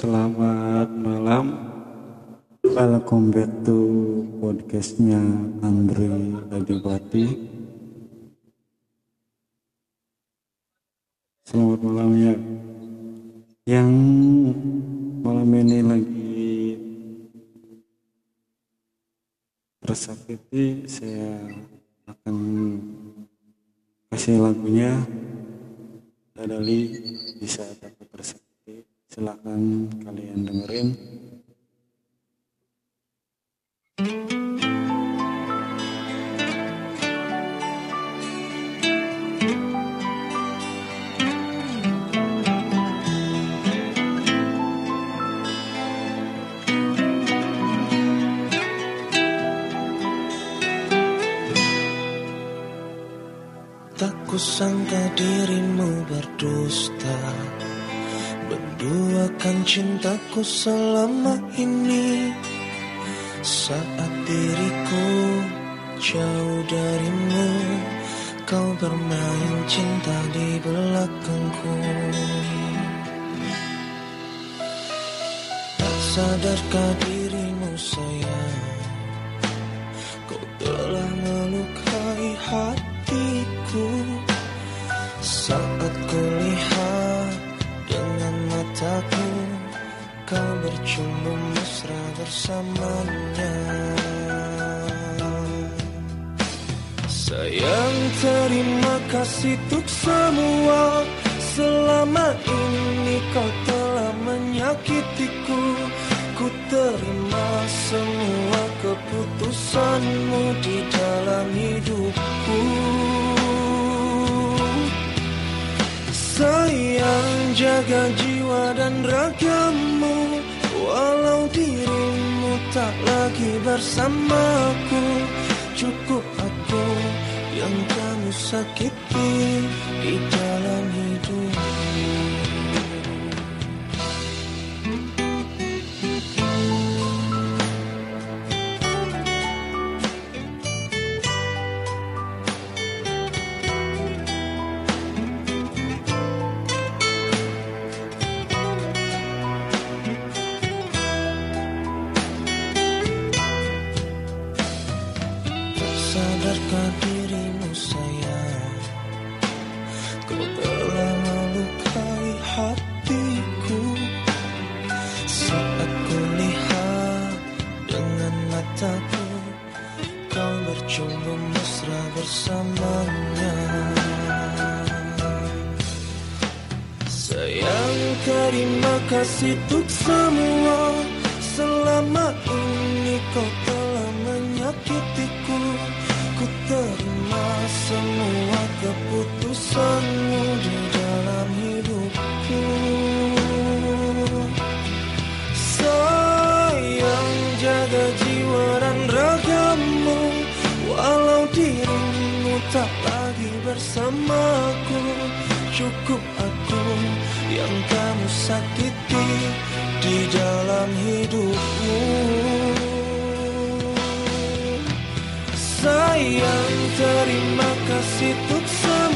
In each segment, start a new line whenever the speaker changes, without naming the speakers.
Selamat malam. Welcome back to podcastnya Andri Adipati. Selamat malam ya. Yang malam ini lagi tersakiti, saya akan kasih lagunya Dadali bisa tersakiti. Silahkan kalian dengerin.
Tak kusangka dirimu berdusta Menduakan cintaku selama ini. Saat diriku jauh darimu Kau bermain cinta di belakangku. Tak sadarkah dirimu sayang? Kau telah melukai hatiku. Saat kulihat bercumbu mesra bersamanya. Sayang terima kasih untuk semua. Selama ini kau telah menyakitiku. Ku terima semua keputusanmu di dalam hidupku. Sayang jaga jiwa dan ragamu Walau dirimu tak lagi bersamaku Cukup aku yang kamu sakiti. Di dalam hatiku. Saat kulihat dengan mataku Kau bercumbu mesra bersamanya. Sayang terima kasih untuk semua tak lagi bersamaku Cukup aku yang kamu sakiti di dalam hidupmu. Sayang terima kasih untuk semua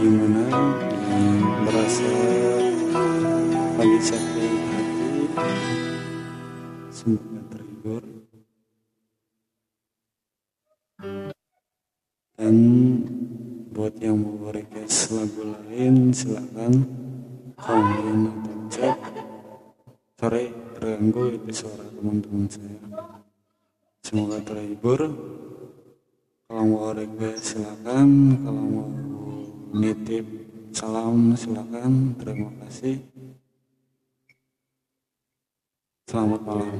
gimana? Merasa hati, semoga terhibur. Dan buat yang mau request lagu lain, silakan komen atau chat. Sorry, terganggu itu suara teman-teman saya. Semoga terhibur. Kalau mau request silakan, kalau mau nitip salam silakan terima kasih selamat malam